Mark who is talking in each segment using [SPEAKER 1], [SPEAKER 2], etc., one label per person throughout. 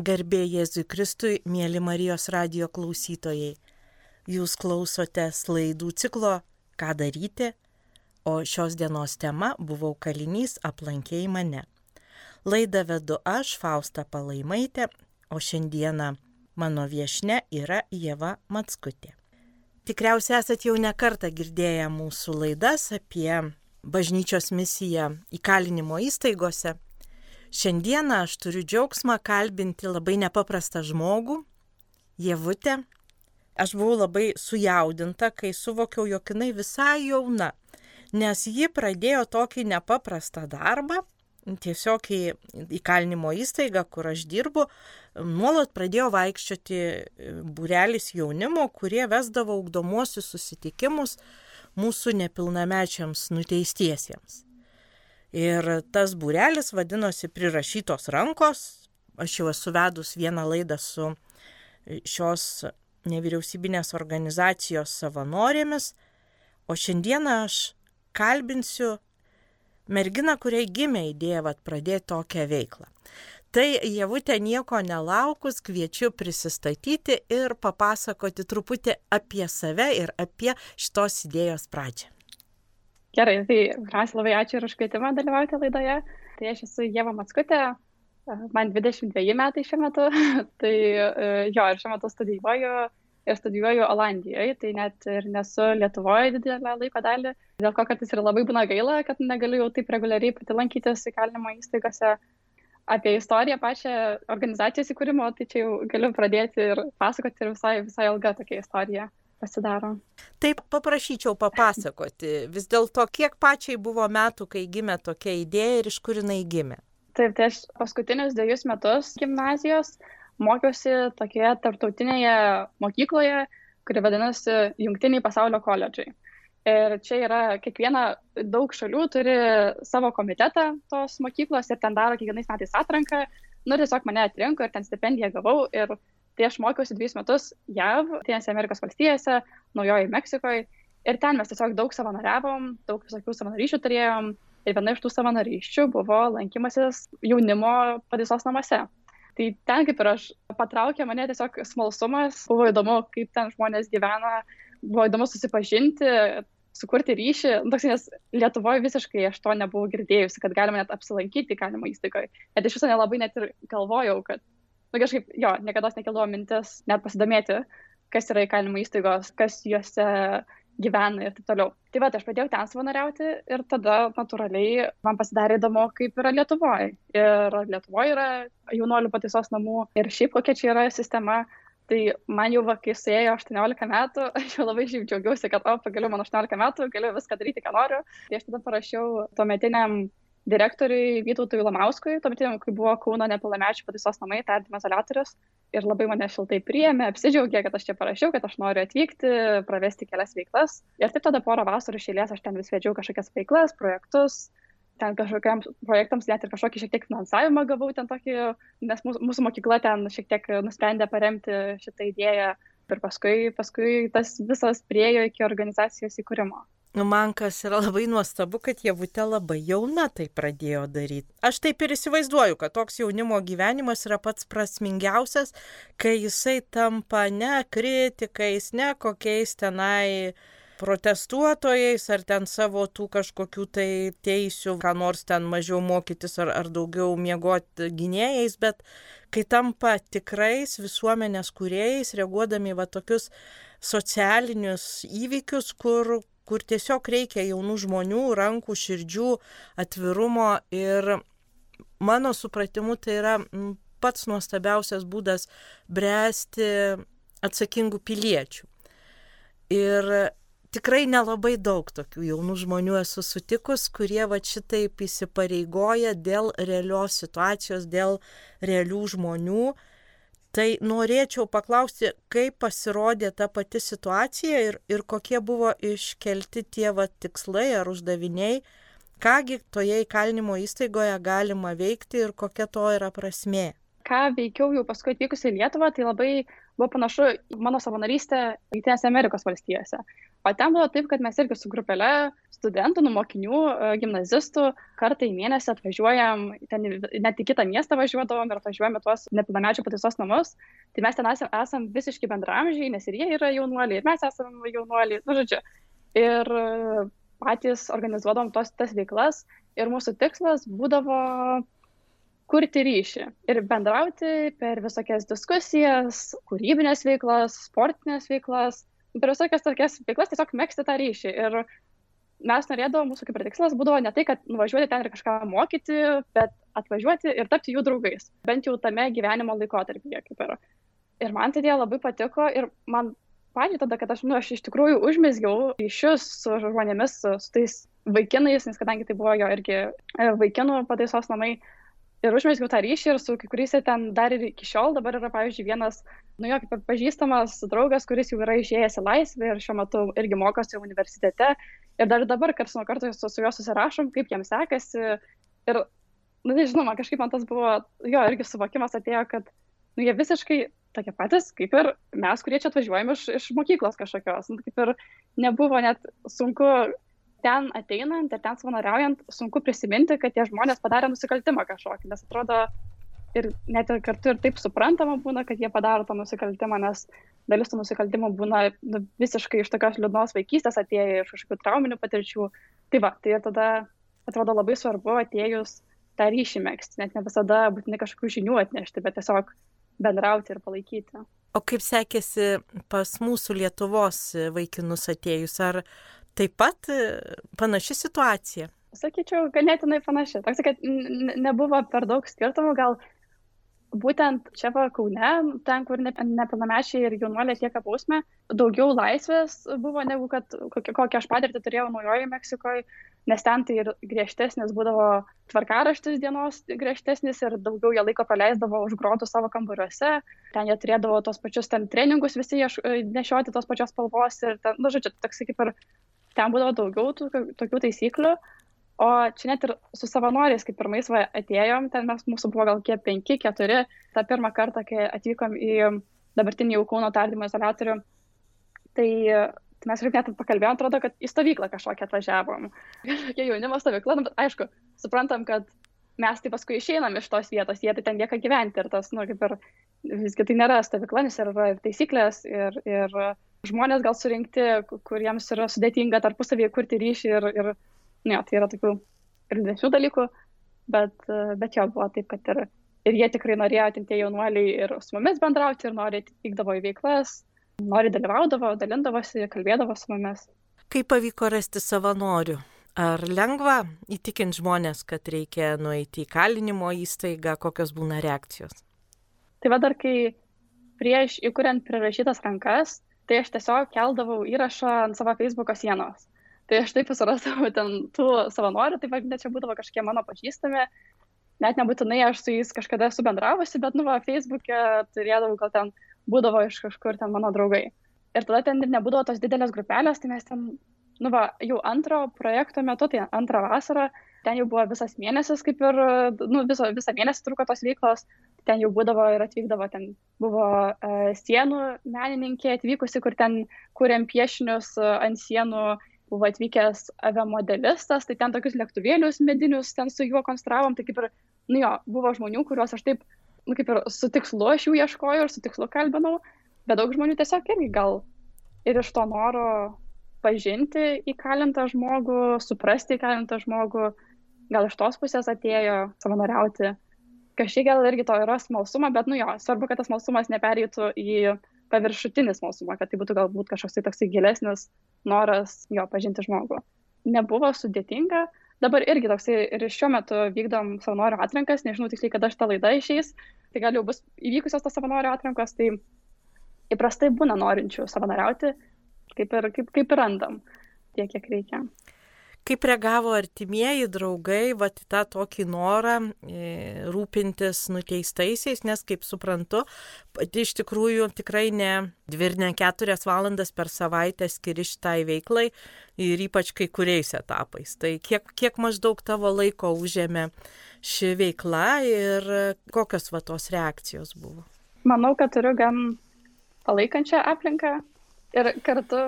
[SPEAKER 1] Garbė Jėzui Kristui, mėly Marijos radio klausytojai. Jūs klausotės laidų ciklo Ką daryti, o šios dienos tema buvau kalinys aplankiai mane. Laidą vedu aš, Fausta Palaimaitė, o šiandieną mano viešne yra Jėva Matskutė. Tikriausiai esate jau nekartą girdėję mūsų laidas apie bažnyčios misiją įkalinimo įstaigose Šiandieną aš turiu džiaugsmą kalbinti labai nepaprastą žmogų, Jėvutę. Aš buvau labai sujaudinta, kai suvokiau, jog jinai visai jauna, nes ji pradėjo tokį nepaprastą darbą, tiesiog į įkalinimo įstaigą, kur aš dirbu, nuolat pradėjo vaikščioti būrelis jaunimo, kurie vesdavo augdomuosius susitikimus mūsų nepilnamečiams nuteistiesiems. Ir tas būrelis vadinosi Prirašytos rankos. Aš jau esu vedus vieną laidą su šios nevyriausybinės organizacijos savanorėmis, o šiandieną aš kalbinsiu merginą, kuriai gimė idėja vat, pradėti tokią veiklą. Tai Jevutė nieko nelaukus kviečiu prisistatyti ir papasakoti truputį apie save ir apie šitos idėjos pradžią.
[SPEAKER 2] Gerai, tai pirmiausia labai ačiū ir už kvietimą dalyvauti laidoje. Tai aš esu Jėva Matskutė, man 22 metai šiuo metu, tai e, jo ir šiuo metu studijuoju ir studijuoju Olandijoje, tai net ir nesu Lietuvoje didelę laiko dalį, dėl ko kartais ir labai būna gaila, kad negaliu jau taip reguliariai pati lankytis įkalinimo įstaigose. Apie istoriją pačią organizacijos įkūrimo, tai čia jau galiu pradėti ir pasakoti ir visai, visai ilga tokia istorija pasidaro.
[SPEAKER 1] Taip paprašyčiau papasakoti, vis dėlto, kiek pačiai buvo metų, kai gimė tokia idėja ir iš kur jinai gimė?
[SPEAKER 2] Taip, tai aš paskutinius dviejus metus gimnazijos mokiausi tokioje tarptautinėje mokykloje, kuri vadinasi Junktiniai pasaulio koledžai. Ir čia yra kiekviena, daug šalių turi savo komitetą tos mokyklos ir ten daro kiekvienais metais atranką. Nu, tiesiog mane atrinko ir ten stipendiją gavau ir Tai aš mokiausi dviejus metus JAV, Tinėse Amerikos valstijose, Naujojo Meksikoje ir ten mes tiesiog daug savanoriavom, daug visokių savanoryšių turėjom ir viena iš tų savanoryščių buvo lankymasis jaunimo pataisos namuose. Tai ten kaip ir aš patraukė mane tiesiog smalsumas, buvo įdomu, kaip ten žmonės gyvena, buvo įdomu susipažinti, sukurti ryšį, toks, nes Lietuvoje visiškai aš to nebuvau girdėjusi, kad galima net apsilankyti įkalinimo įstaigoje. Net iš viso nelabai net ir galvojau, kad nu kažkaip jo niekados nekildavo mintis net pasidomėti kas yra įkalinimo įstaigos kas juose gyvena ir taip toliau. Tai vat aš pradėjau ten savanoriauti ir tada natūraliai man pasidarė įdomu kaip yra lietuvoj. Ir lietuvoj yra jaunuolių pataisos namų ir šiaip kokia čia yra sistema. Tai man jau va kai suėjo aštuoniolika metų aš jau labai šiaip džiaugiausi kad o pagaliau man aštuoniolika metų galiu viską daryti ką noriu. Tai aš tada parašiau tuometiniam direktoriui Vytautui Lamauskui, tuometiniam, kai buvo Kauno nepilnamečių pataisos namai, tardymo izolatorius. Ir labai mane šiltai priėmė, apsidžiaugė, kad aš čia parašiau, kad aš noriu atvykti, pravesti kelias veiklas. Ir taip tada porą vasarų išėlės aš ten vis vedžiau kažkokias veiklas, projektus, ten kažkokiams projektams net ir kažkokį šiek tiek finansavimą gavau ten tokį, nes mūsų, mūsų mokykla ten šiek tiek nusprendė paremti šitą idėją. Ir paskui, paskui tas visas priejo iki organizacijos įkūrimo.
[SPEAKER 1] Nu, man kas yra labai nuostabu, kad Jėvutė labai jauna tai pradėjo daryti. Aš taip ir įsivaizduoju, kad toks jaunimo gyvenimas yra pats prasmingiausias, kai jisai tampa ne kritikais, ne kokiais tenai protestuotojais ar ten savo tų kažkokių tai teisių, ką nors ten mažiau mokytis ar, ar daugiau miegoti gynėjais, bet kai tampa tikrais visuomenės kuriejais, reaguodami va tokius socialinius įvykius, kur, kur tiesiog reikia jaunų žmonių, rankų, širdžių, atvirumo ir mano supratimu tai yra pats nuostabiausias būdas bręsti atsakingų piliečių. Ir tikrai nelabai daug tokių jaunų žmonių esu sutikus, kurie va šitaip įsipareigoja dėl realios situacijos, dėl realių žmonių Tai norėčiau paklausti, kaip pasirodė ta pati situacija ir, ir kokie buvo iškelti tie va, tikslai ar uždaviniai, kągi toje įkalinimo įstaigoje galima veikti ir kokia to yra prasmė.
[SPEAKER 2] Ką veikiau jau paskui atvykus į Lietuvą, tai labai buvo panašu mano savanorystę Junktinėse Amerikos valstijose. O ten buvo taip, kad mes irgi su grupelė studentų, nu, mokinių, e, gimnazistų kartą į mėnesį atvažiuojam, ten net į kitą miestą važiuodavom ir atvažiuojame tuos nepilnamečių pataisos namus. Tai mes ten esam, esam visiškai bendramžiai, nes ir jie yra jaunuoliai, ir mes esame jaunuoliai, nu, žodžiu. Ir e, patys organizuodavom tos, tas veiklas ir mūsų tikslas būdavo kurti ryšį ir bendrauti per visokias diskusijas, kūrybinės veiklas, sportinės veiklas per visokias tokias veiklas tiesiog mėgsti tą ryšį. Ir mes norėdavom, mūsų kaip ir tikslas būdavo ne tai, kad nuvažiuoti ten ir kažką mokyti, bet atvažiuoti ir tapti jų draugais. Bent jau tame gyvenimo laikotarpyje kaip yra. Ir man tai labai patiko ir man pačiai tada, kad aš, nu, aš iš tikrųjų užmėsgiau ryšius su žmonėmis, su, su tais vaikinais, nes kadangi tai buvo jo irgi e, vaikinų pataisos namai, ir užmėsgiau tą ryšį ir su kai kuriais ten dar ir iki šiol dabar yra, pavyzdžiui, vienas, nu jo, kaip ir pažįstamas draugas, kuris jau yra išėjęs į laisvę ir šiuo metu irgi mokosi universitete. Ir dar dabar karts nuo karto su, su juo susirašom, kaip jam sekasi. Ir, nu nežinau, man kažkaip man tas buvo, jo, irgi suvokimas atėjo, kad, nu jie visiškai tokie patys, kaip ir mes, kurie čia atvažiuojame iš, iš mokyklos kažkokios. Nu, kaip ir nebuvo net sunku ten ateinant ir ten savanoriaujant sunku prisiminti, kad tie žmonės padarė nusikaltimą kažkokį, nes atrodo ir net ir kartu ir taip suprantama būna, kad jie padaro tą nusikaltimą, nes dalis tų nusikaltimų būna nu, visiškai iš tokios liūdnos vaikystės atėję iš kažkokių trauminių patirčių. Tai va, tai tada atrodo labai svarbu atėjus tą ryšį mėgsti, net ne visada būtinai kažkokių žinių atnešti, bet tiesiog bendrauti ir palaikyti.
[SPEAKER 1] O kaip sekėsi pas mūsų Lietuvos vaikinus atėjus? Ar taip pat e, panaši situacija.
[SPEAKER 2] Sakyčiau, ganėtinai panaši. Toks, kad nebuvo per daug skirtumų, gal būtent čia va Kaune, ten, kur nepilnamečiai ir jaunuoliai atlieka bausmę, daugiau laisvės buvo negu kad kokią aš patirtį turėjau Naujojo Meksikoje, nes ten tai ir griežtesnis būdavo tvarkaraštis dienos griežtesnis ir daugiau jie laiko praleisdavo už grotų savo kambariuose, ten jie turėdavo tos pačius ten treningus visi nešioti tos pačios spalvos ir, ten, na, nu, žodžiu, toks kaip ir ten būdavo daugiau tų, tokių taisyklių. O čia net ir su savanoriais, kaip pirmais va, atėjom, ten mes mūsų buvo gal kiek penki, keturi, tą pirmą kartą, kai atvykom į dabartinį jau Kauno tardymo izolatorių, tai, tai mes ir net pakalbėjom, atrodo, kad į stovyklą kažkokią atvažiavom. Kažkokia jaunimo stovykla, nu, bet aišku, suprantam, kad mes tai paskui išeinam iš tos vietos, jie tai ten lieka gyventi ir tas, nu, kaip ir visgi tai nėra stovykla, nes yra ir taisyklės, ir, ir žmonės gal surinkti, kuriems yra sudėtinga tarpusavėje kurti ryšį ir, ir ne, tai yra tokių ir didesnių dalykų, bet, bet jo buvo taip, kad ir, ir jie tikrai norėjo, tie jaunuoliai ir su mumis bendrauti, ir nori vykdavo į veiklas, nori dalyvaudavo, dalindavosi, kalbėdavo su mumis.
[SPEAKER 1] Kaip pavyko rasti savanorių? Ar lengva įtikinti žmonės, kad reikia nueiti į kalinimo įstaigą, kokios būna reakcijos?
[SPEAKER 2] Tai va dar kai prieš įkuriant prirašytas rankas, tai aš tiesiog keldavau įrašą ant savo Facebook'o sienos. Tai aš taip susirasdavau ten tų savanorių, taip pat čia būdavo kažkiek mano pažįstami, net nebūtinai aš su jais kažkada esu bendravusi, bet, nu, va, Facebook'e turėdavau, gal ten būdavo iš kažkur ten mano draugai. Ir tada ten ir nebūdavo tos didelės grupelės, tai mes ten, nu, va, jau antro projekto metu, tai antrą vasarą, ten jau buvo visas mėnesis, kaip ir, nu, viso, visą mėnesį truko tos veiklos, ten jau būdavo ir atvykdavo, ten buvo uh, sienų menininkė atvykusi, kur ten kuriam piešinius uh, ant sienų, buvo atvykęs aviamodelistas, tai ten tokius lėktuvėlius medinius ten su juo konstravom, tai kaip ir, nu jo, buvo žmonių, kuriuos aš taip, nu kaip ir su tikslu aš jų ieškojau ir su tikslu kalbinau, bet daug žmonių tiesiog irgi gal ir iš to noro pažinti įkalintą žmogų, suprasti įkalintą žmogų, gal iš tos pusės atėjo savanoriauti kažkiek gal irgi to yra smalsumo, bet, nu jo, svarbu, kad tas smalsumas nepereitų į paviršutinį smalsumą, kad tai būtų galbūt kažkoks tai toksai gilesnis noras jo pažinti žmogų. Nebuvo sudėtinga. Dabar irgi toksai ir šiuo metu vykdom savanorių atrankas, nežinau tiksliai, kada šitą laidą išeis, tai gal jau bus įvykusios tos savanorių atrankos, tai įprastai būna norinčių savanoriauti, kaip ir, kaip, kaip ir randam tiek, kiek reikia.
[SPEAKER 1] Kaip reagavo artimieji draugai, va, tą tokį norą e, rūpintis nuteistaisiais, nes, kaip suprantu, pati iš tikrųjų tikrai ne dvi ir ne keturias valandas per savaitę skiri šitai veiklai ir ypač kai kuriais etapais. Tai kiek, kiek maždaug tavo laiko užėmė ši veikla ir kokios va tos reakcijos buvo?
[SPEAKER 2] Manau, kad turiu gan palaikančią aplinką ir kartu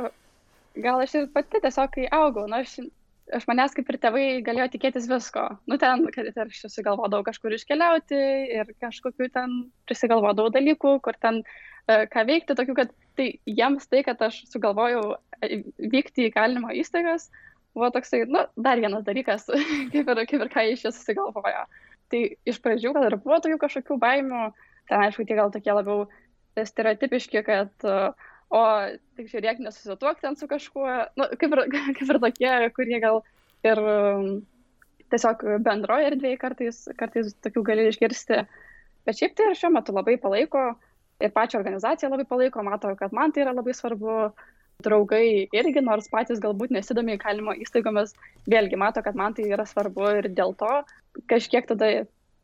[SPEAKER 2] gal aš ir pati tiesiog, kai augau, nu, aš, aš manęs kaip ir tėvai galėjo tikėtis visko. Nu, ten, kad ir aš susigalvodavau kažkur iškeliauti ir kažkokiu ten prisigalvodavau dalykų, kur ten uh, ką veikti, tokių, kad tai jiems tai, kad aš sugalvojau e, vykti į kalinimo įstaigas, buvo toksai, nu, dar vienas dalykas, kaip ir, kaip ir ką iš čia susigalvojo. Tai iš pradžių gal ir buvo tokių kažkokių baimių, ten aišku, tie gal tokie labiau stereotipiški, kad uh, o tik žiūrėk, nesusituok ten su kažkuo, nu, kaip, ir, kaip ir tokie, kurie gal ir um, tiesiog bendroje erdvėje kartais, kartais tokių gali išgirsti. Bet šiaip tai ir šiuo metu labai palaiko ir pačią organizaciją labai palaiko, mato, kad man tai yra labai svarbu. Draugai irgi, nors patys galbūt nesidomi įkalinimo įstaigomis, vėlgi mato, kad man tai yra svarbu ir dėl to kažkiek tada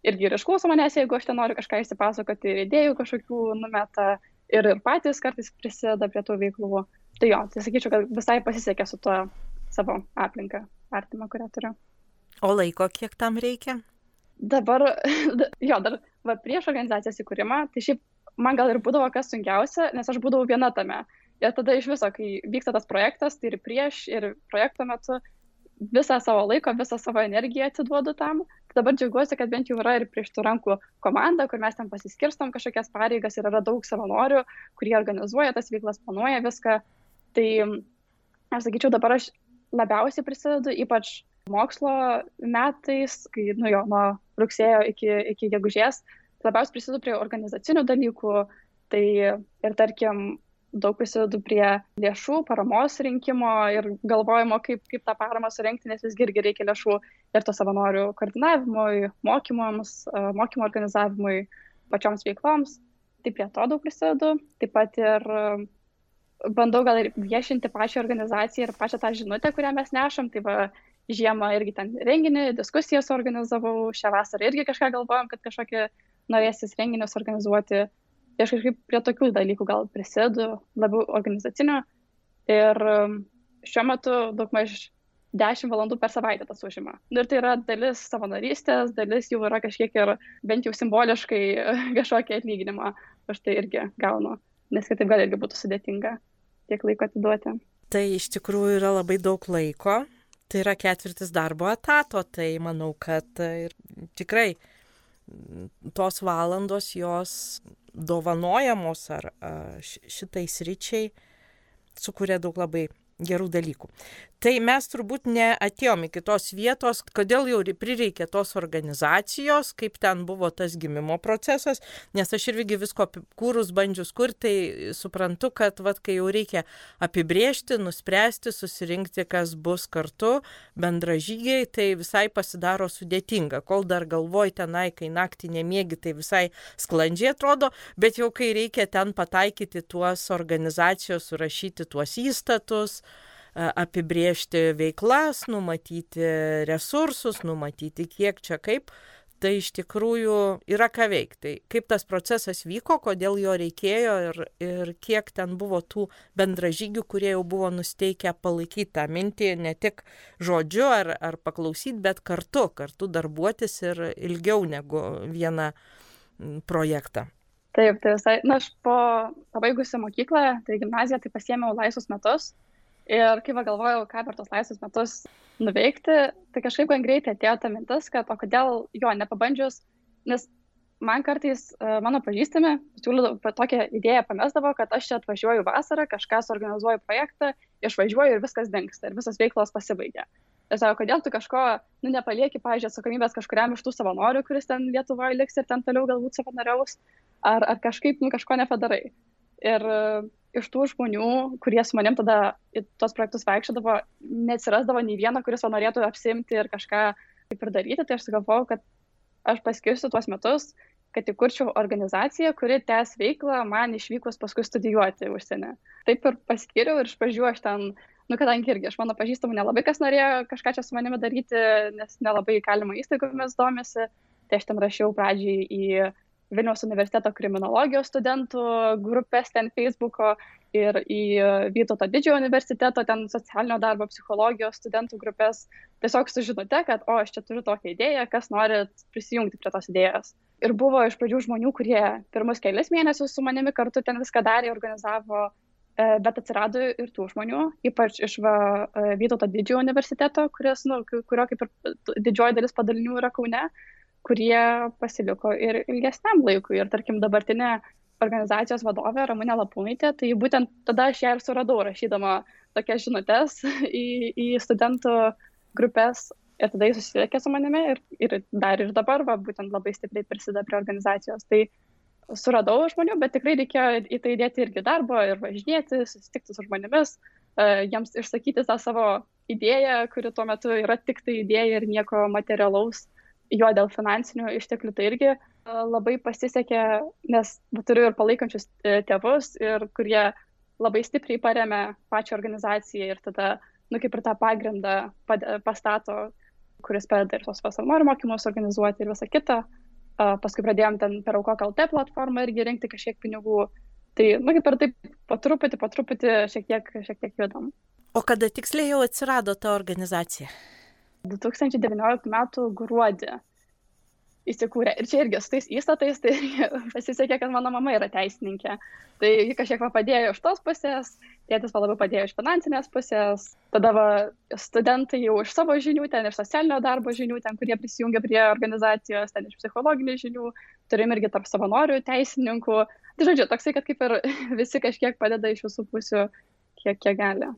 [SPEAKER 2] irgi ir išklauso manęs, jeigu aš ten noriu kažką įsipasakoti ir idėjų kažkokių numeta, ir, patys kartais prisideda prie tų veiklų. Tai jo, tai sakyčiau, kad visai pasisekė su tuo savo aplinka artimą, kurią turiu.
[SPEAKER 1] O laiko kiek tam reikia?
[SPEAKER 2] Dabar, jo, dar va, prieš organizacijos įkūrimą, tai šiaip man gal ir būdavo kas sunkiausia, nes aš būdavau viena tame. Ir tada iš viso, kai vyksta tas projektas, tai ir prieš, ir projekto metu visą savo laiko, visą savo energiją atiduodu tam. Dabar džiaugiuosi, kad bent jau yra ir prieš tų rankų komanda, kur mes ten pasiskirstom kažkokias pareigas ir yra daug savanorių, kurie organizuoja tas veiklas, planuoja viską. Tai aš sakyčiau, dabar aš labiausiai prisidedu, ypač mokslo metais, kai, nu jo, nuo rugsėjo iki, iki gegužės, labiausiai prisidedu prie organizacinių dalykų. Tai ir tarkim, daug prisidedu prie lėšų, paramos rinkimo ir galvojimo, kaip, kaip tą paramą surinkti, nes visgi irgi reikia lėšų ir to savanorių koordinavimui, mokymams, mokymo organizavimui, pačioms veikloms. Tai prie to daug prisidedu. Taip pat ir bandau gal ir viešinti pačią organizaciją ir pačią tą žinutę, kurią mes nešam. Tai va, žiemą irgi ten renginį, diskusijas organizavau, šią vasarą irgi kažką galvojom, kad kažkokį norėsis renginius organizuoti Tai aš kažkaip prie tokių dalykų gal prisėdu, labiau organizacinio. Ir um, šiuo metu daug maž 10 valandų per savaitę tas užima. Ir tai yra dalis savanorystės, dalis jau yra kažkiek ir bent jau simboliškai kažkokį atlyginimą už tai irgi gaunu, nes kitaip gal irgi būtų sudėtinga tiek laiko atiduoti.
[SPEAKER 1] Tai iš tikrųjų yra labai daug laiko, tai yra ketvirtis darbo etato, tai manau, kad ir tikrai tos valandos jos dovanojamos ar šitai sričiai sukuria daug labai gerų dalykų. Tai mes turbūt neatėjom iki tos vietos, kodėl jau prireikė tos organizacijos, kaip ten buvo tas gimimo procesas, nes aš irgi visko kūrus bandžius kur, tai suprantu, kad vat, kai jau reikia apibriežti, nuspręsti, susirinkti, kas bus kartu, bendražygiai, tai visai pasidaro sudėtinga. Kol dar galvoj tenai, kai naktį nemiegi, tai visai sklandžiai atrodo, bet jau kai reikia ten pataikyti tuos organizacijos, surašyti tuos įstatus, apibriežti veiklas, numatyti resursus, numatyti kiek čia kaip, tai iš tikrųjų yra ką veikti. Tai kaip tas procesas vyko, kodėl jo reikėjo ir, ir kiek ten buvo tų bendražygių, kurie jau buvo nusteikę palaikyti tą mintį ne tik žodžiu ar, ar paklausyti, bet kartu, kartu darbuotis ir ilgiau negu vieną projektą.
[SPEAKER 2] Taip, tai visai, na, aš po pabaigusi mokyklą, tai gimnaziją, tai pasiėmiau laisvus metus Ir kai pagalvojau, ką per tos laisvus metus nuveikti, tai kažkaip gan greitai atėjo ta mintis, kad o kodėl jo nepabandžius, nes man kartais mano pažįstami siūlydavo tokią idėją pamestavo, kad aš čia atvažiuoju vasarą, kažką suorganizuoju projektą, išvažiuoju ir viskas dinksta ir visos veiklos pasibaigia. Ir sako, kodėl tu kažko, nu, nepalieki, pažiūrėjau, atsakomybės kažkuriam iš tų savanorių, kuris ten Lietuvoje liks ir ten toliau galbūt savanoriaus, ar, ar kažkaip, nu, kažko nepadarai. Ir iš tų žmonių, kurie su manim tada į tos projektus vaikščiodavo, neatsirasdavo nei vieno, kuris to norėtų apsimti ir kažką kaip ir daryti, tai aš sugalvojau, kad aš paskirsiu tuos metus, kad įkurčiau organizaciją, kuri tęs veiklą man išvykus paskui studijuoti užsienį. Taip ir paskiriau ir iš pradžių aš ten, nu kadangi irgi aš mano pažįstamų nelabai kas norėjo kažką čia su manimi daryti, nes nelabai įkalimo įstaigomis domisi, tai aš ten rašiau pradžiai į Vilniaus universiteto kriminologijos studentų grupės ten Facebook'o ir į Vytauto didžiojo universiteto ten socialinio darbo psichologijos studentų grupės. Tiesiog sužinote, kad, o, aš čia turiu tokią idėją, kas norit prisijungti prie tos idėjos. Ir buvo iš pradžių žmonių, kurie pirmus kelias mėnesius su manimi kartu ten viską darė, organizavo bet atsirado ir tų žmonių, ypač iš va, Vytauto didžiojo universiteto, kuris, nu, kurio kaip ir didžioji dalis padalinių yra Kaune, kurie pasiliko ir ilgesniam laikui. Ir tarkim dabartinė organizacijos vadovė Ramūnė Lapūnaitė, tai būtent tada aš ją ir suradau rašydama tokias žinutės į, į studentų grupės ir tada jis susisiekė su manimi ir, ir dar ir dabar, va, būtent labai stipriai prisideda prie organizacijos. Tai suradau žmonių, bet tikrai reikėjo į tai įdėti irgi darbo ir važinėti, susitikti su žmonėmis, uh, jiems išsakyti tą savo idėją, kuri tuo metu yra tik tai idėja ir nieko materialaus. Jo dėl finansinių išteklių tai irgi uh, labai pasisekė, nes turiu ir palaikančius e, tėvus, ir kurie labai stipriai paremė pačią organizaciją ir tada, nu, kaip ir tą pagrindą pastato, kuris padeda ir tos savanorių mokymus organizuoti ir visą kitą. Paskui pradėjom ten per Aukok LT platformą irgi rinkti kažkiek pinigų. Tai, nu, kaip ir taip, po truputį, po truputį šiek tiek, šiek tiek judam.
[SPEAKER 1] O kada tiksliai jau atsirado ta organizacija?
[SPEAKER 2] 2019 m. gruodį įsikūrė. Ir čia irgi su tais įstatais, tai pasisekė, kad mano mama yra teisininkė. Tai ji kažkiek va padėjo iš tos pusės, tėtis va labiau padėjo iš finansinės pusės, tada va studentai jau iš savo žinių, ten iš socialinio darbo žinių, ten, kurie prisijungia prie organizacijos, ten iš psichologinių žinių, turim irgi tarp savanorių, teisininkų. Tai žodžiu, toksai, kad kaip ir visi kažkiek padeda iš visų pusių, kiek, kiek gali.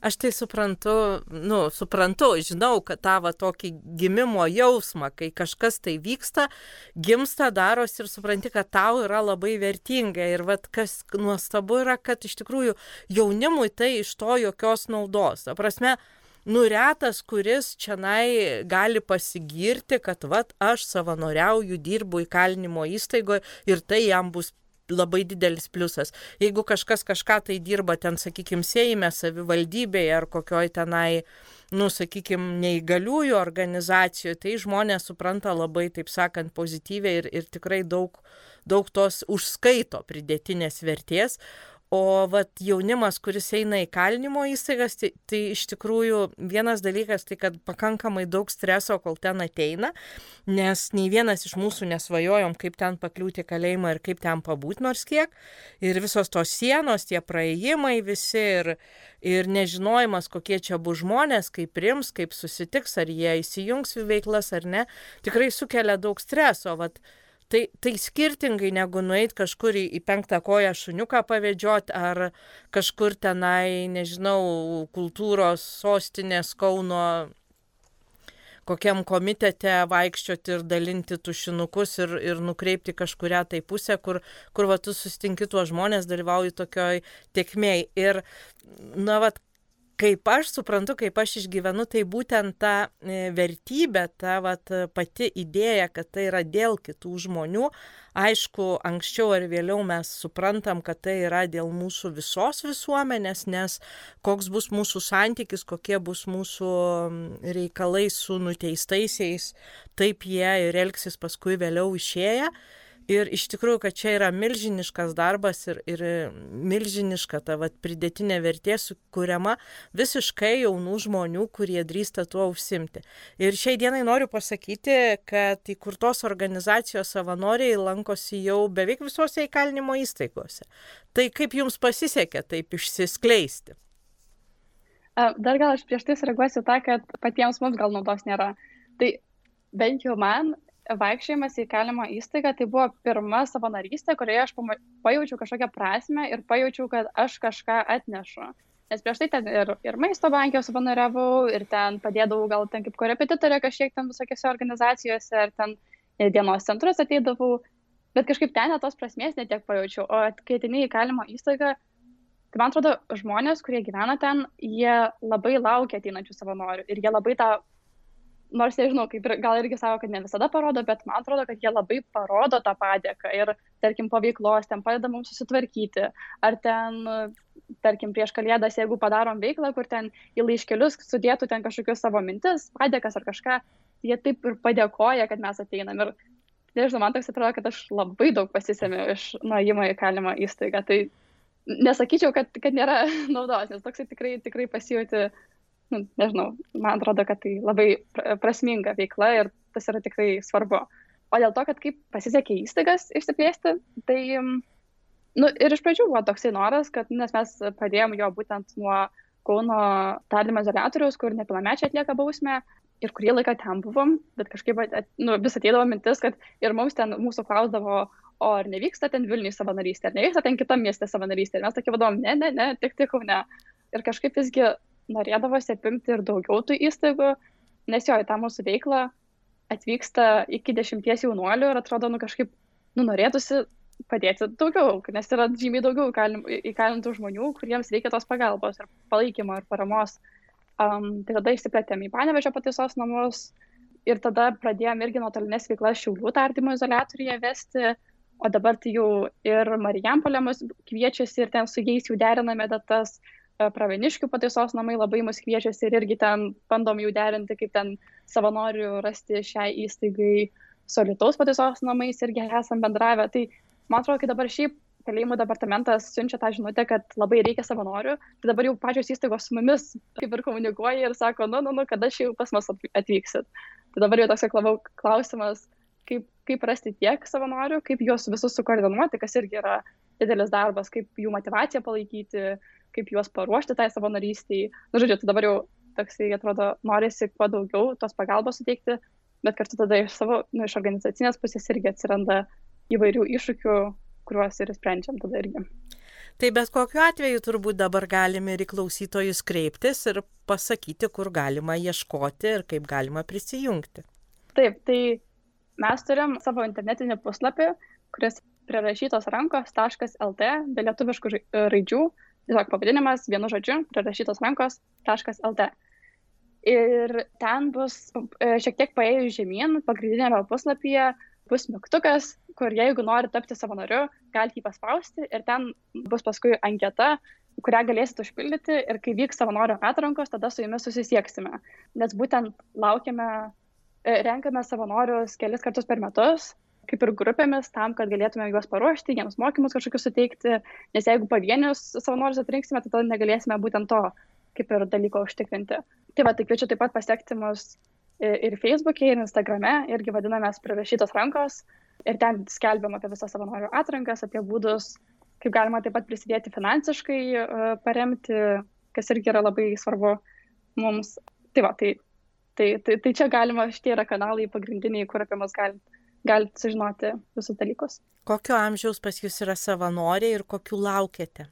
[SPEAKER 1] Aš tai suprantu, nu, suprantu, žinau, kad tavo tokį gimimo jausmą, kai kažkas tai vyksta, gimsta, darosi ir supranti, kad tau yra labai vertinga. Ir vad kas nuostabu yra, kad iš tikrųjų jaunimui tai iš to jokios naudos. Ta prasme, nuretas, kuris čia gali pasigirti, kad vat aš savanoriauju, dirbu įkalinimo įstaigoje ir tai jam bus labai didelis pliusas. Jeigu kažkas kažką tai dirba ten, sakykime, Seime, savivaldybėje ar kokioj tenai, nu, sakykime, neįgaliųjų organizacijoje, tai žmonės supranta labai, taip sakant, pozityviai ir, ir tikrai daug, daug tos užskaito pridėtinės vertės, O vat jaunimas, kuris eina į kalinimo įstaigas, tai, tai iš tikrųjų vienas dalykas, tai kad pakankamai daug streso, kol ten ateina, nes nei vienas iš mūsų nesvajojom, kaip ten pakliūti kalėjimą ir kaip ten pabūti nors kiek. Ir visos tos sienos, tie praėjimai visi ir, ir nežinojimas, kokie čia bus žmonės, kaip prims, kaip susitiks, ar jie įsijungs į veiklas ar ne, tikrai sukelia daug streso. Vat, Tai, tai skirtingai negu nueit kažkur į, į penktą koją šuniuką pavedžiot ar kažkur tenai, nežinau, kultūros sostinės Kauno kokiam komitete vaikščioti ir dalinti tušinukus ir, ir nukreipti kažkuria tai pusę, kur, kur va, tu sustinki tuos žmonės, dalyvauji tokioj tiekmėj. Ir, na, va, kaip aš suprantu, kaip aš išgyvenu, tai būtent ta e, vertybė, ta vat, pati idėja, kad tai yra dėl kitų žmonių. Aišku, anksčiau ar vėliau mes suprantam, kad tai yra dėl mūsų visos visuomenės, nes koks bus mūsų santykis, kokie bus mūsų reikalai su nuteistaisiais, taip jie ir elgsis paskui vėliau išėję. Ir iš tikrųjų, kad čia yra milžiniškas darbas ir, ir milžiniška ta vat, pridėtinė vertė sukūriama visiškai jaunų žmonių, kurie drįsta tuo užsimti. Ir šiai dienai noriu pasakyti, kad įkurtos organizacijos savanoriai lankosi jau beveik visose įkalinimo įstaigose. Tai kaip jums pasisekė taip išsiskleisti?
[SPEAKER 2] Dar gal aš prieš tai sureaguosiu tą, kad patiems mums gal naudos nėra. Tai bent jau man vaikščiojimas į įkalinimo įstaigą tai buvo pirma savanorystė, kurioje aš pajaučiau kažkokią prasme ir pajaučiau, kad aš kažką atnešu. Nes prieš tai ten ir, ir maisto bankė savanoriavau, ir ten padėdavau gal ten kaip korepetitorė kažkiek ten visokiose organizacijose, ar ten dienos centrus ateidavau, bet kažkaip ten tos prasmės netiek pajaučiau. O kai ateini į įkalinimo įstaigą, tai man atrodo, žmonės, kurie gyvena ten, jie labai laukia ateinančių savanorių ir jie labai tą nors nežinau, kaip ir gal irgi savo, kad ne visada parodo, bet man atrodo, kad jie labai parodo tą padėką ir, tarkim, po veiklos ten padeda mums susitvarkyti, ar ten, tarkim, prieš kalėdas, jeigu padarom veiklą, kur ten į laiškelius sudėtų ten kažkokius savo mintis, padėkas ar kažką, jie taip ir padėkoja, kad mes ateinam. Ir, nežinau, man toks atrodo, kad aš labai daug pasisėmiau iš nuėjimo į kalimą įstaigą. Tai nesakyčiau, kad, kad nėra naudos, nes toksai tikrai, tikrai pasijauti nu, nežinau, man atrodo, kad tai labai prasminga veikla ir tas yra tikrai svarbu. O dėl to, kad kaip pasisekė įstaigas išsiplėsti, tai Nu, ir iš pradžių buvo toksai noras, kad, nes mes pradėjom jo būtent nuo Kauno tardymo izolatoriaus, kur nepilnamečiai atlieka bausmę ir kurį laiką ten buvom, bet kažkaip at, nu, vis ateidavo mintis, kad ir mums ten mūsų klausdavo, o ar nevyksta ten Vilniui savanorystė, ar nevyksta ten kitam miestė savanorystė. Ir mes tokie vadom, ne, ne, ne, tik tik ne. Ir kažkaip visgi norėdavosi apimti ir daugiau tų įstaigų, nes jo į tą mūsų veiklą atvyksta iki dešimties jaunuolių ir atrodo, nu kažkaip, nu norėtųsi padėti daugiau, nes yra žymiai daugiau įkalintų žmonių, kuriems reikia tos pagalbos ir palaikymo ir paramos. Um, tai tada išsiplėtėm į Panevežio pataisos namus ir tada pradėjom irgi nuotolinės veiklas Šiaulių tardymo izolatoriuje vesti, o dabar tai jau ir Marijampolė mus kviečiasi ir ten su jais jau deriname datas, e, Praveniškių pataisos namai labai mus kviečiasi ir irgi ten bandom jau derinti, kaip ten savanorių rasti šiai įstaigai. Solitaus pataisos namais irgi esam bendravę. Tai man atrodo, kai dabar šiaip kalėjimų departamentas siunčia tą žinutę, kad labai reikia savanorių, tai dabar jau pačios įstaigos su mumis kaip ir komunikuoja ir sako, nu, nu, nu, kada jau pas mus atvyksit. Tai dabar jau toks aklavau klausimas, kaip, kaip rasti tiek savanorių, kaip juos visus sukoordinuoti, kas irgi yra didelis darbas, kaip jų motivaciją palaikyti, kaip juos paruošti tai savanorystiai. Na, nu, žodžiu, tai dabar jau toksai, atrodo, norisi kuo daugiau tos pagalbos suteikti, bet kartu tada iš savo, nu, iš organizacinės pusės irgi atsiranda įvairių iššūkių, kuriuos ir sprendžiam tada irgi.
[SPEAKER 1] Tai bet kokiu atveju turbūt dabar galime ir į klausytojus kreiptis ir pasakyti, kur galima ieškoti ir kaip galima prisijungti.
[SPEAKER 2] Taip, tai mes turim savo internetinį puslapį, kuris prirašytos rankos.lt be lietuviškų raidžių, tiesiog pavadinimas vienu žodžiu prirašytos rankos.lt. Ir ten bus e, šiek tiek paėjus žemyn, pagrindinėme puslapyje bus mygtukas, kur jeigu nori tapti savanoriu, galite jį paspausti ir ten bus paskui anketa, kurią galėsite užpildyti ir kai vyks savanorių atrankos, tada su jumis susisieksime. Nes būtent laukiame, e, renkame savanorius kelis kartus per metus, kaip ir grupėmis, tam, kad galėtume juos paruošti, jiems mokymus kažkokius suteikti, nes jeigu pavienius savanorius atrinksime, tai tada negalėsime būtent to kaip ir dalyko užtikrinti. Tai va, tai kviečiu taip pat pasiekti mus ir Facebook'e, ir Instagram'e, irgi vadinamės prirašytos rankos. Ir ten skelbiam apie visą savanorių atrankas, apie būdus, kaip galima taip pat prisidėti finansiškai, e, paremti, kas irgi yra labai svarbu mums. Tai va, tai, tai, tai, tai čia galima, šitie yra kanalai pagrindiniai, kur apie mus galite galit sužinoti visus dalykus.
[SPEAKER 1] Kokio amžiaus pas jūs yra savanoriai ir kokiu laukiate?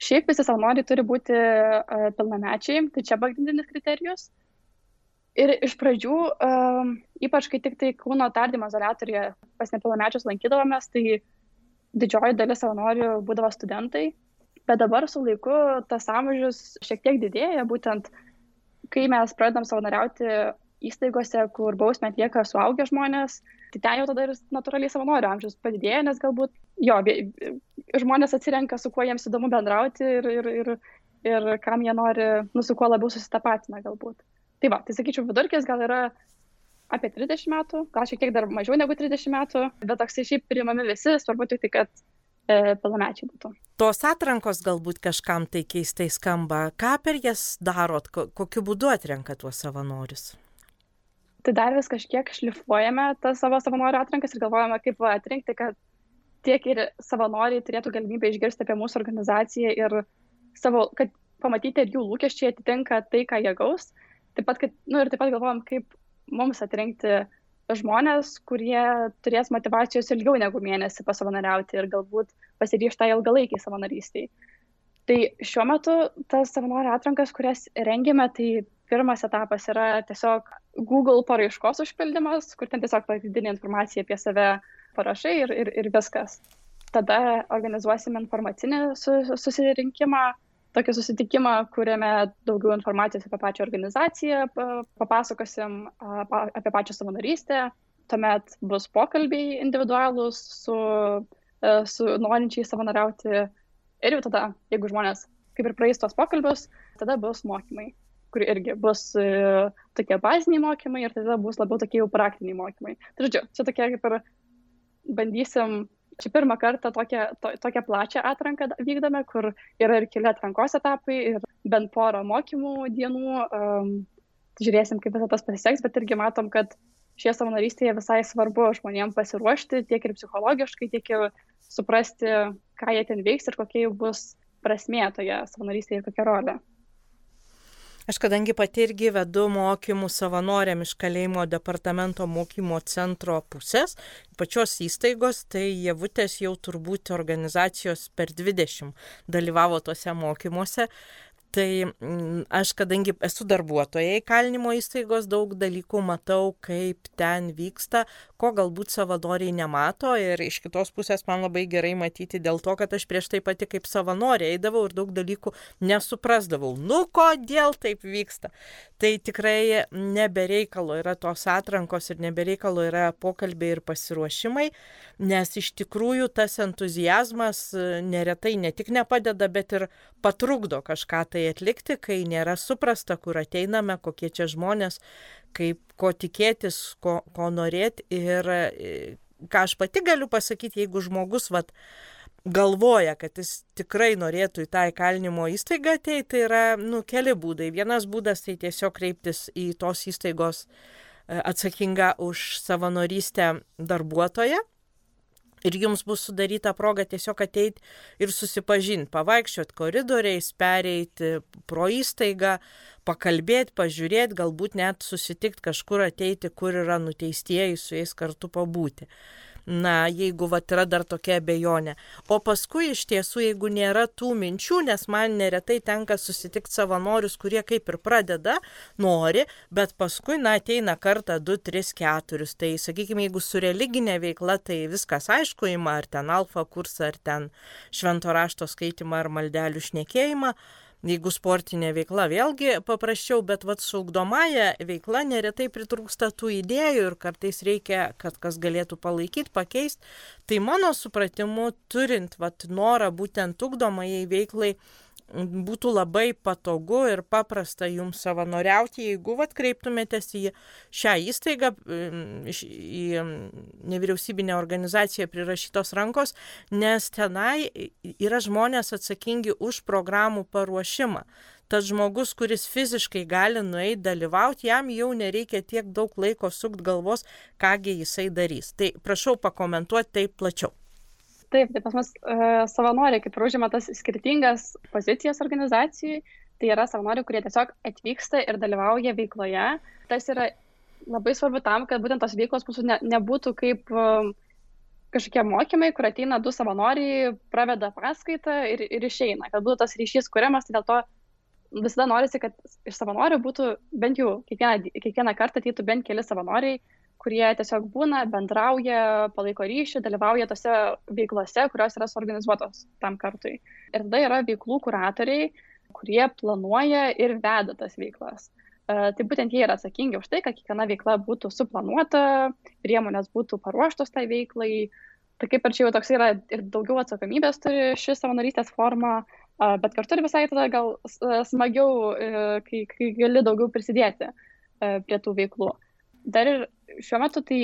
[SPEAKER 2] Šiaip visi savanoriai turi būti uh, pilnamečiai, tai čia pagrindinis kriterijus. Ir iš pradžių, um, ypač kai tik tai kūno tardymo izolatoriuje pas nepilnamečius lankydavomės, tai didžioji dalis savanorių būdavo studentai, bet dabar su laiku tas amžius šiek tiek didėja, būtent kai mes pradedam savanoriauti įstaigose, kur bausmę atlieka suaugę žmonės, tai ten jau tada ir natūraliai savanorių amžius padidėja, nes galbūt jo, žmonės atsirenka, su kuo jiems įdomu bendrauti ir, ir, ir, ir kam jie nori, nu, su kuo labiau susitapatina galbūt. Tai va, tai sakyčiau, vidurkis gal yra apie 30 metų, gal šiek tiek dar mažiau negu 30 metų, bet toksai šiaip priimami visi, svarbu tik tai, kad e, pilnamečiai būtų.
[SPEAKER 1] Tos atrankos galbūt kažkam tai keistai skamba. Ką per jas darot, ko, kokiu būdu atrenka tuos savanorius?
[SPEAKER 2] Tai dar vis kažkiek šlifuojame tas savo savanorių atrankas ir galvojame, kaip va, atrinkti, kad tiek ir savanoriai turėtų galimybę išgirsti apie mūsų organizaciją ir savo, kad pamatyti, ar jų lūkesčiai atitinka tai, ką jie gaus taip pat, kad, nu, ir taip pat galvojam, kaip mums atrinkti žmonės, kurie turės motivacijos ilgiau negu mėnesį pasavanoriauti ir galbūt pasiryšta ilgalaikiai savanorystiai. Tai šiuo metu tas savanorių atrankas, kurias rengime, tai pirmas etapas yra tiesiog Google paraiškos užpildymas, kur ten tiesiog pagrindinė informacija apie save parašai ir, ir, ir viskas. Tada organizuosime informacinį susirinkimą, tokį susitikimą, kuriame daugiau informacijos apie pačią organizaciją papasakosim, apie pačią savanorystę. Tuomet bus pokalbiai individualūs su, e, su norinčiai savanoriauti. Ir jau tada, jeigu žmonės kaip ir praeis tos pokalbius, tada bus mokymai, kur irgi bus e, tokie baziniai mokymai ir tada bus labiau tokie jau praktiniai mokymai. Tai žodžiu, čia tokie kaip ir bandysim čia pirmą kartą tokią, to, tokią plačią atranką vykdome, kur yra ir keli atrankos etapai, ir bent porą mokymų dienų. Um, žiūrėsim, kaip visą tas pasiseks, bet irgi matom, kad šie savanorystėje visai svarbu žmonėms pasiruošti tiek ir psichologiškai, tiek ir suprasti, ką jie ten veiks ir kokia jų bus prasmė toje savanorystėje ir kokia rolė.
[SPEAKER 1] Aš kadangi pati irgi vedu mokymų savanoriam iš kalėjimo departamento mokymo centro pusės, pačios įstaigos, tai Jevutės jau turbūt organizacijos per 20 dalyvavo tuose mokymuose, Tai mm, aš, kadangi esu darbuotoja įkalinimo įstaigos, daug dalykų matau, kaip ten vyksta, ko galbūt savanoriai nemato ir iš kitos pusės man labai gerai matyti dėl to, kad aš prieš tai pati kaip savanorė eidavau ir daug dalykų nesuprasdavau. Nu, kodėl taip vyksta? Tai tikrai nebereikalo yra tos atrankos ir nebereikalo yra pokalbiai ir pasiruošimai, nes iš tikrųjų tas entuzijazmas neretai ne tik nepadeda, bet ir patrukdo kažką tai atlikti, kai nėra suprasta, kur ateiname, kokie čia žmonės, kaip ko tikėtis, ko, ko norėti. Ir e, ką aš pati galiu pasakyti, jeigu žmogus vat, galvoja, kad jis tikrai norėtų į tą įkalinimo įstaigą ateiti, tai yra nu, keli būdai. Vienas būdas tai tiesiog kreiptis į tos įstaigos e, atsakingą už savanorystę darbuotoją Ir jums bus sudaryta proga tiesiog ateiti ir susipažinti, pavaikščioti koridoriais, pereiti pro įstaigą, pakalbėti, pažiūrėti, galbūt net susitikti kažkur ateiti, kur yra nuteistieji, su jais kartu pabūti na, jeigu vat yra dar tokia abejonė. O paskui iš tiesų, jeigu nėra tų minčių, nes man neretai tenka susitikti savanorius, kurie kaip ir pradeda, nori, bet paskui, na, ateina kartą, du, tris, keturis. Tai, sakykime, jeigu su religinė veikla, tai viskas aišku, ima ar ten alfa kursą, ar ten švento rašto skaitimą, ar maldelių šnekėjimą. Jeigu sportinė veikla vėlgi paprasčiau, bet vat su ugdomąją veikla neretai pritrūksta tų idėjų ir kartais reikia, kad kas galėtų palaikyti, pakeisti. Tai mano supratimu, turint vat norą būtent ugdomąjai veiklai, būtų labai patogu ir paprasta jums savanoriauti, jeigu atkreiptumėtės į šią įstaigą, į nevyriausybinę organizaciją prirašytos rankos, nes tenai yra žmonės atsakingi už programų paruošimą. Tas žmogus, kuris fiziškai gali nueiti dalyvauti, jam jau nereikia tiek daug laiko sukt galvos, kągi jisai darys. Tai prašau pakomentuoti taip plačiau.
[SPEAKER 2] Taip, tai pas mus uh, savanoriai kaip ir užima tas skirtingas pozicijas organizacijai. Tai yra savanoriai, kurie tiesiog atvyksta ir dalyvauja veikloje. Tas yra labai svarbu tam, kad būtent tos veiklos mūsų ne, nebūtų kaip um, kažkokie mokymai, kur ateina du savanoriai, praveda paskaitą ir, ir išeina. Kad būtų tas ryšys kuriamas, tai dėl to visada norisi, kad iš savanorių būtų bent jau kiekvieną, kiekvieną kartą ateitų bent keli savanoriai, kurie tiesiog būna, bendrauja, palaiko ryšį, dalyvauja tose veiklose, kurios yra suorganizuotos tam kartui. Ir tada yra veiklų kuratoriai, kurie planuoja ir veda tas veiklas. E, tai būtent jie yra atsakingi už tai, kad kiekviena veikla būtų suplanuota, priemonės būtų paruoštos tai veiklai. Tai kaip ir čia jau toks yra ir daugiau atsakomybės turi ši savanorystės forma, e, bet kartu ir visai tada gal smagiau, e, kai, kai gali daugiau prisidėti prie tų veiklų dar ir šiuo metu tai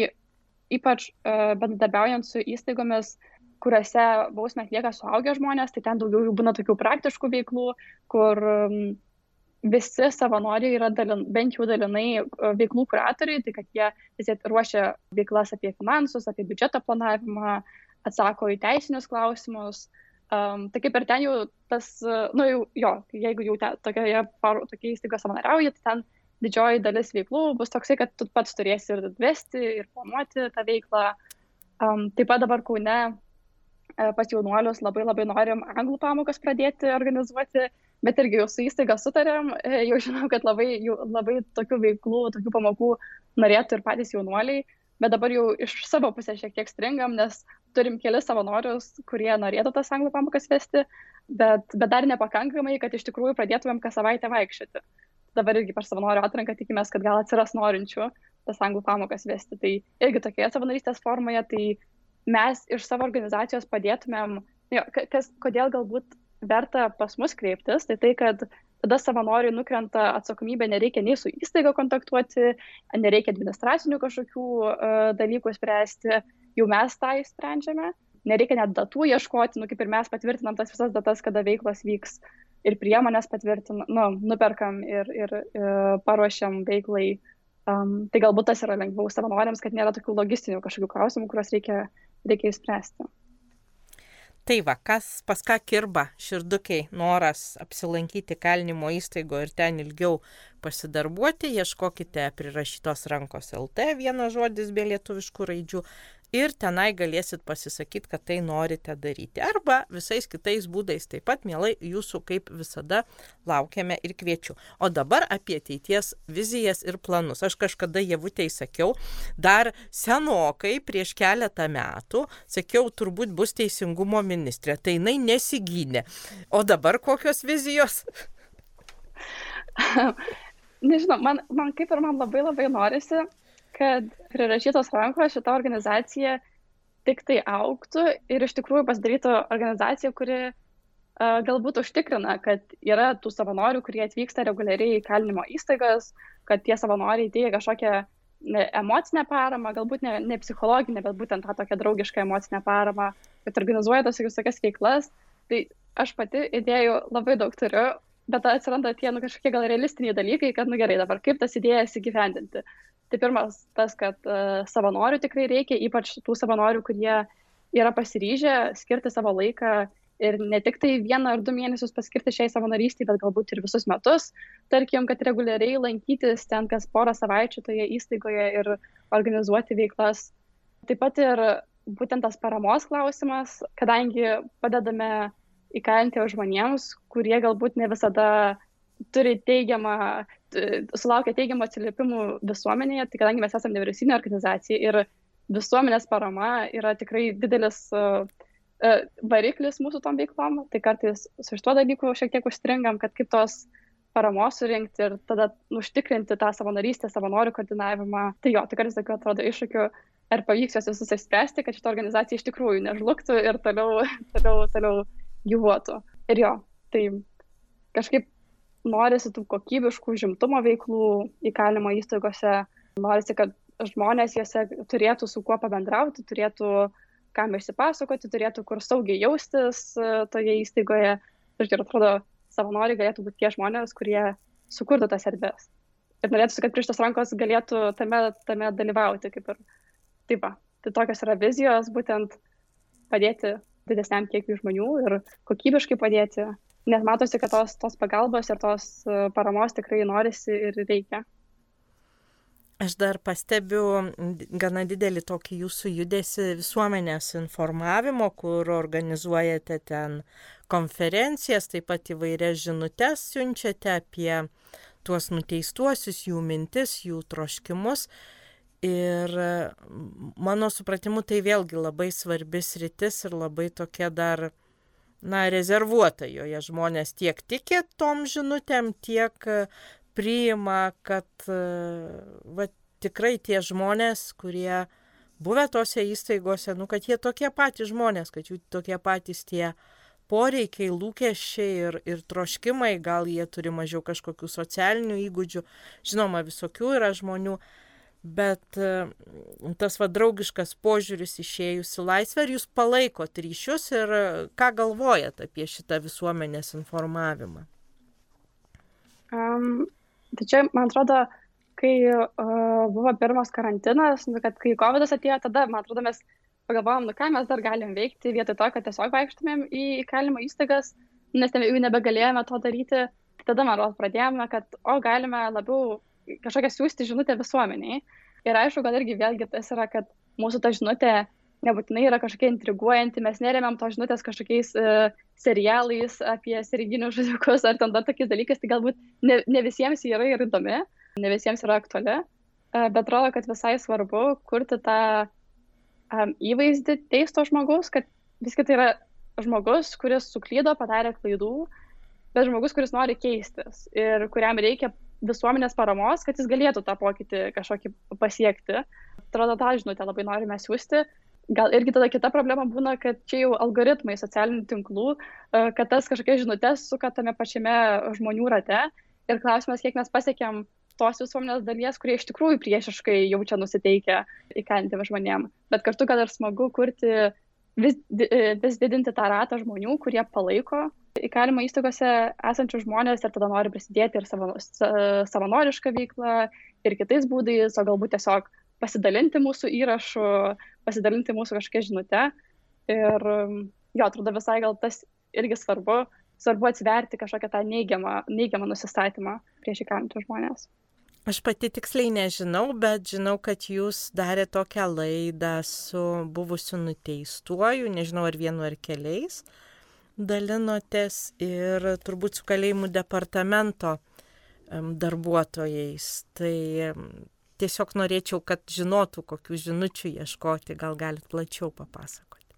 [SPEAKER 2] ypač uh, bendradarbiaujant su įstaigomis, kuriuose bausmę atlieka suaugę žmonės, tai ten daugiau būna tokių praktiškų veiklų, kur um, visi savanoriai yra dalin, bent jau dalinai veiklų kuratoriai, tai kad jie vis tiek ruošia veiklas apie finansus, apie biudžeto planavimą, atsako į teisinius klausimus. Um, tai kaip ir ten jau tas, nu jau, jo, jeigu jau te, tokioje, tokia įstaiga savanoriauja, tai ten didžioji dalis veiklų bus toksai, kad tu pats turėsi ir vesti, ir planuoti tą veiklą. Um, taip pat dabar Kaune e, pas jaunuolius labai labai norim anglų pamokas pradėti organizuoti, bet irgi jau su įstaiga sutarėm, e, jau žinom, kad labai, jau, labai tokių veiklų, tokių pamokų norėtų ir patys jaunuoliai, bet dabar jau iš savo pusės šiek tiek stringam, nes turim kelis savanorius, kurie norėtų tas anglų pamokas vesti, bet, bet dar nepakankamai, kad iš tikrųjų pradėtumėm kas savaitę vaikščioti dabar irgi per savanorių atranką tikimės, kad gal atsiras norinčių tas anglų pamokas vesti. Tai irgi tokioje savanorystės formoje, tai mes iš savo organizacijos padėtumėm, jo, kas, kodėl galbūt verta pas mus kreiptis, tai tai, kad tada savanoriui nukrenta atsakomybė, nereikia nei su įstaiga kontaktuoti, nereikia administracinių kažkokių uh, dalykų spręsti, jau mes tą įsprendžiame, nereikia net datų ieškoti, nu kaip ir mes patvirtinam tas visas datas, kada veiklos vyks ir priemonės patvirtinam, nu, nuperkam ir, ir, ir paruošiam veiklai. Um, tai galbūt tas yra lengviau savanoriams, kad nėra tokių logistinių kažkokių klausimų, kuriuos reikia, reikia įspręsti.
[SPEAKER 1] Tai va, kas pas ką kirba, širdukiai, noras apsilankyti kalinimo įstaigo ir ten ilgiau pasidarbuoti, ieškokite prirašytos rankos LT, vienas žodis be lietuviškų raidžių, ir tenai galėsit pasisakyti, kad tai norite daryti. Arba visais kitais būdais taip pat, mielai, jūsų kaip visada laukiame ir kviečiu. O dabar apie ateities vizijas ir planus. Aš kažkada javutei sakiau, dar senokai prieš keletą metų, sakiau, turbūt bus teisingumo ministrė. Tai jinai nesigynė. O dabar kokios vizijos?
[SPEAKER 2] Nežinau, man, man kaip ir man labai labai norisi kad prirašytos rankos šita organizacija tik tai auktų ir iš tikrųjų pasidarytų organizacija, kuri uh, galbūt užtikrina, kad yra tų savanorių, kurie atvyksta reguliariai į kalinimo įstaigas, kad tie savanoriai teikia kažkokią emocinę paramą, galbūt ne, ne psichologinę, bet būtent tą tokią draugišką emocinę paramą, kad organizuoja tas visokias veiklas. Tai aš pati idėjų labai daug turiu, bet atsiranda tie nu, kažkokie gal realistiniai dalykai, kad, nu gerai, dabar kaip tas idėjas įgyvendinti. Tai pirmas tas, kad uh, savanorių tikrai reikia, ypač tų savanorių, kurie yra pasiryžę skirti savo laiką ir ne tik tai vieną ar du mėnesius paskirti šiai savanorystį, bet galbūt ir visus metus. Tarkim, kad reguliariai lankytis ten kas porą savaičių toje įstaigoje ir organizuoti veiklas. Taip pat ir būtent tas paramos klausimas, kadangi padedame įkalinti žmonėms, kurie galbūt ne visada turi teigiamą, sulaukia teigiamų atsiliepimų visuomenėje, tai kadangi mes esame nevyriausybinė organizacija ir visuomenės parama yra tikrai didelis variklis mūsų tom veiklom, tai kartais su šituo dalyku šiek tiek užstringam, kad kaip tos paramos surinkti ir tada užtikrinti tą savanorystę, savanorių koordinavimą. Tai jo, tai kartais tokių atrodo iššūkių, ar pavyks juos visus išspręsti, kad šitą organizaciją iš tikrųjų nežlugtų ir toliau, toliau, toliau gyvuotų. Ir jo, tai kažkaip norisi tų kokybiškų žimtumo veiklų įkalinimo įstaigose, norisi, kad žmonės juose turėtų su kuo pabendrauti, turėtų kam išsipasakoti, turėtų kur saugiai jaustis e, toje įstaigoje. Ir atrodo, savanoriai galėtų būti tie žmonės, kurie sukurtų tas erdves. Ir norėtųsi, kad prieš tas rankos galėtų tame, tame dalyvauti. Kaip ir taip, va. tai tokios yra vizijos, būtent padėti didesniam kiekiui žmonių ir kokybiškai padėti nes matosi, kad tos, tos pagalbos ir tos e, paramos tikrai norisi ir reikia.
[SPEAKER 1] Aš dar pastebiu gana didelį tokį jūsų judesi visuomenės informavimo, kur organizuojate ten konferencijas, taip pat įvairias žinutės siunčiate apie tuos nuteistuosius, jų mintis, jų troškimus. Ir mano supratimu tai vėlgi labai svarbis rytis ir labai tokia dar na, rezervuota joje žmonės tiek tiki tom žinutėm, tiek e, priima, kad e, va, tikrai tie žmonės, kurie buvę tose įstaigose, nu, kad jie tokie patys žmonės, kad jų tokie patys tie poreikiai, lūkesčiai ir, ir troškimai, gal jie turi mažiau kažkokių socialinių įgūdžių, žinoma, visokių yra žmonių, bet e, tas va draugiškas požiūris išėjus į laisvę, ar jūs palaikot ryšius ir e, ką galvojat apie šitą visuomenės informavimą?
[SPEAKER 2] Um, tai čia, man atrodo, kai uh, buvo pirmas karantinas, nu, kad kai COVID atėjo, tada, man atrodo, mes pagalvojom, nu ką mes dar galim veikti, vietoj to, kad tiesiog vaikštumėm į įkalinimo įstaigas, nes jau nebegalėjome to daryti. Tada, man atrodo, pradėjome, kad, o, galime labiau kažkokią siūsti žinutę visuomeniai. Ir aišku, gal irgi vėlgi tas yra, kad mūsų ta žinutė nebūtinai yra kažkokia intriguojanti, mes neremiam to žinutės kažkokiais uh, serialais apie seriginius žudikus ar ten dar tokiais dalykais, tai galbūt ne, ne visiems yra ir įdomi, ne visiems yra aktuali, uh, bet atrodo, kad visai svarbu kurti tą um, įvaizdį teisto žmogaus, kad viskai tai yra žmogus, kuris suklydo, padarė klaidų, bet žmogus, kuris nori keistis ir kuriam reikia visuomenės paramos, kad jis galėtų tą pokytį kažkokį pasiekti. Atrodo, tą žinutę labai norime siūsti. Gal irgi tada kita problema būna, kad čia jau algoritmai socialinių tinklų, e, kad tas kažkokias žinutės suka tame pačiame žmonių rate. Ir klausimas, kiek mes pasiekėm tos visuomenės dalies, kurie iš tikrųjų priešiškai jaučia nusiteikę įkalinti žmonėm. Bet kartu gal ir smagu kurti, vis, vis didinti tą ratą žmonių, kurie palaiko įkalinimo įstaigose esančius žmonės ir tada nori prisidėti ir savo, savanorišką veiklą ir kitais būdais, o galbūt tiesiog pasidalinti mūsų įrašu, pasidalinti mūsų kažkokią žinutę. Ir jo, atrodo visai gal tas irgi svarbu, svarbu atsiverti kažkokią tą neigiamą, neigiamą nusistatymą prieš įkalintus žmonės.
[SPEAKER 1] Aš pati tiksliai nežinau, bet žinau, kad jūs darė tokią laidą su buvusiu nuteistuoju, nežinau ar vienu ar keliais, dalinotės ir turbūt su kalėjimų departamento darbuotojais. Tai tiesiog norėčiau, kad žinotų, kokių žinučių ieškoti, gal galit plačiau papasakoti.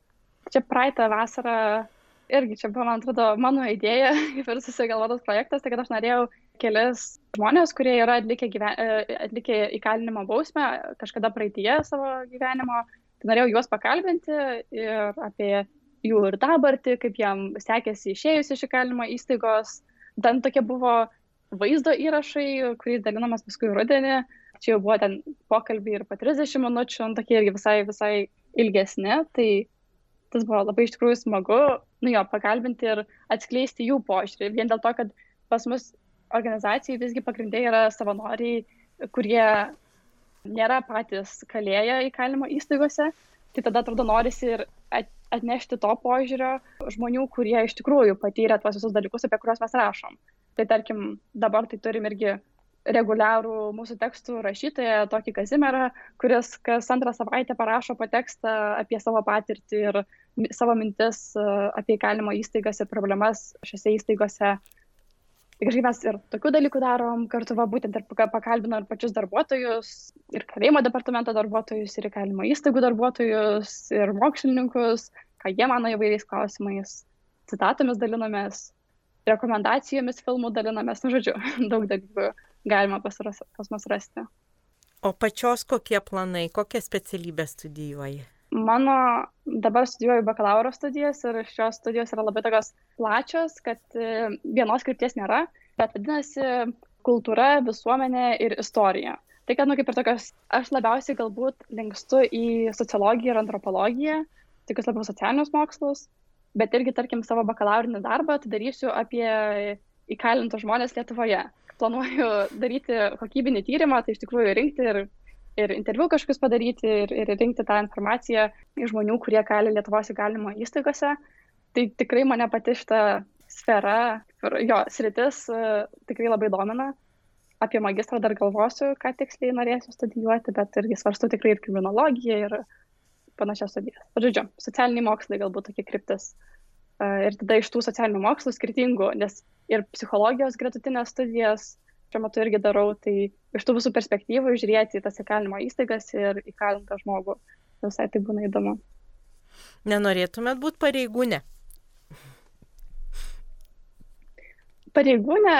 [SPEAKER 2] Čia praeitą vasarą irgi čia buvo, man atrodo, mano idėja, ir susigalvotas projektas, tai kad aš norėjau kelis žmonės, kurie yra atlikę, gyven... E, atlikę įkalinimo bausmę kažkada praeitie savo gyvenimo. Tai norėjau juos pakalbinti ir apie jų ir dabartį, kaip jam sekėsi išėjus iš įkalinimo įstaigos. Ten tokie buvo vaizdo įrašai, kuriais dalinamas paskui rudenį. Čia jau buvo ten pokalbiai ir po 30 minučių, tokie irgi visai, visai ilgesni. Tai tas buvo labai iš tikrųjų smagu, nu jo, pakalbinti ir atskleisti jų požiūrį. Vien dėl to, kad pas mus organizacijai visgi pagrindai yra savanoriai, kurie nėra patys kalėję įkalinimo įstaigose, tai tada atrodo norisi ir atnešti to požiūrio žmonių, kurie iš tikrųjų patyrė tuos visus dalykus, apie kuriuos mes rašom. Tai tarkim, dabar tai turim irgi reguliarų mūsų tekstų rašytoją, tokį Kazimerą, kuris kas antrą savaitę parašo po tekstą apie savo patirtį ir savo mintis apie įkalinimo įstaigas ir problemas šiuose įstaigose Tai kažkaip mes ir tokių dalykų darom, kartu va būtent ir pakalbino ir pačius darbuotojus, ir kalėjimo departamento darbuotojus, ir įkalimo įstaigų darbuotojus, ir mokslininkus, ką jie mano įvairiais klausimais, citatomis dalinomės, rekomendacijomis filmų dalinomės, nu žodžiu, daug dalykų galima pas, pas mus rasti.
[SPEAKER 1] O pačios kokie planai, kokią specialybę studijuoji?
[SPEAKER 2] Mano dabar studijuoju bakalauro studijas ir šios studijos yra labai tokios plačios, kad e, vienos krypties nėra, bet vadinasi kultūra, visuomenė ir istorija. Tai, kad, nu, kaip ir tokios, aš labiausiai galbūt linkstu į sociologiją ir antropologiją, tokius labiau socialinius mokslus, bet irgi, tarkim, savo bakalaurinį darbą tai darysiu apie įkalintus žmonės Lietuvoje. Planuoju daryti kokybinį tyrimą, tai iš tikrųjų rinkti ir ir interviu kažkokius padaryti ir, ir rinkti tą informaciją iš žmonių, kurie kali Lietuvos įgalimo įstaigose. Tai tikrai mane pati šita sfera, jo sritis tikrai labai domina. Apie magistrą dar galvosiu, ką tiksliai norėsiu studijuoti, bet irgi svarstu tikrai ir kriminologiją ir panašias studijas. Žodžiu, socialiniai mokslai galbūt tokie kryptis. Ir tada iš tų socialinių mokslų skirtingų, nes ir psichologijos gretutinės studijas šiuo metu irgi darau, tai iš tų visų perspektyvų žiūrėti į tas įkalinimo įstaigas ir įkalintą žmogų. Visai tai būna įdomu.
[SPEAKER 1] Nenorėtumėt būti pareigūnė?
[SPEAKER 2] Pareigūnė,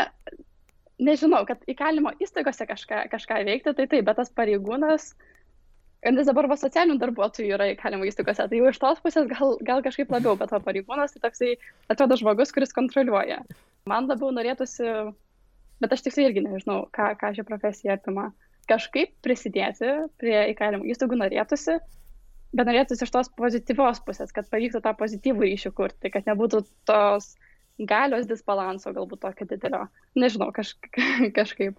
[SPEAKER 2] nežinau, kad įkalinimo įstaigose kažką, kažką veikti, tai taip, bet tas pareigūnas, nes dabar va socialinių darbuotojų yra įkalinimo įstaigose, tai jau iš tos pusės gal, gal kažkaip labiau, bet o pareigūnas tai toksai atrodo žmogus, kuris kontroliuoja. Man labiau norėtųsi bet aš tiksliai irgi nežinau, ką, ką ši profesija apima. Kažkaip prisidėti prie įkalinimo įstaigų norėtųsi, bet norėtųsi iš tos pozityvios pusės, kad pavyktų tą pozityvų ryšį kurti, kad nebūtų tos galios disbalanso galbūt tokio didelio. Nežinau, kaž, kažkaip.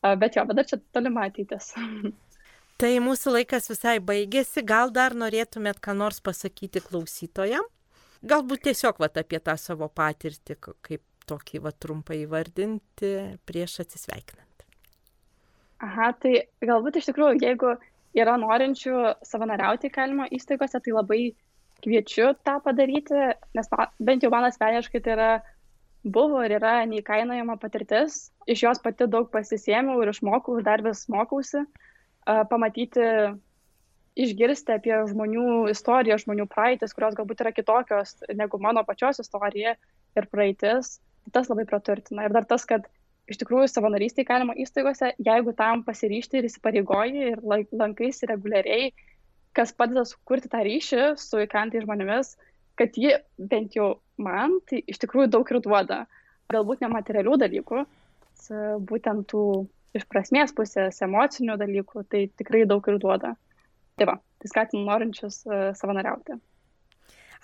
[SPEAKER 2] Bet jo, bet dar čia tolima ateitis.
[SPEAKER 1] Tai mūsų laikas visai baigėsi, gal dar norėtumėt ką nors pasakyti klausytojam? Galbūt tiesiog vat, apie tą savo patirtį, kaip tokį va trumpai įvardinti prieš atsisveikinant.
[SPEAKER 2] Aha, tai galbūt iš tikrųjų, jeigu yra norinčių savanoriauti įkalimo įstaigose, tai labai kviečiu tą padaryti, nes bent jau man asmeniškai tai yra buvo ir yra neįkainojama patirtis, iš jos pati daug pasisėmiau ir išmokau ir dar vis mokausi, pamatyti, išgirsti apie žmonių istoriją, žmonių praeitis, kurios galbūt yra kitokios negu mano pačios istorija ir praeitis tas labai praturtina. Ir dar tas, kad iš tikrųjų savanorystė įkalimo įstaigose, jeigu tam pasiryšti ir įsipareigoji ir lankaisi reguliariai, kas padeda sukurti tą ryšį su įkantai žmonėmis, kad ji bent jau man tai iš tikrųjų daug ir duoda. Galbūt nematerialių dalykų, būtent tų iš prasmės pusės, emocinių dalykų, tai tikrai daug ir duoda. Tai va, tai skatinu norinčius savanoriauti.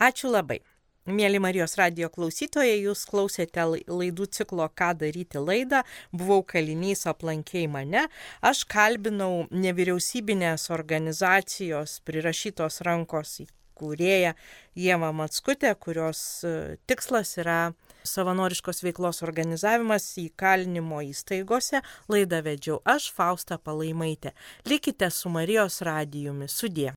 [SPEAKER 1] Ačiū labai. Mėly Marijos radio klausytojai, jūs klausėte laidų ciklo Ką daryti laidą, buvau kalinys aplankiai mane, aš kalbinau nevyriausybinės organizacijos prirašytos rankos į kūrėja Jėva Matskutė, kurios e, tikslas yra savanoriškos veiklos organizavimas įkalinimo įstaigose. Laidą vedžiau aš, Fausta Palaimaitė. Likite su Marijos radijumi. Sudė.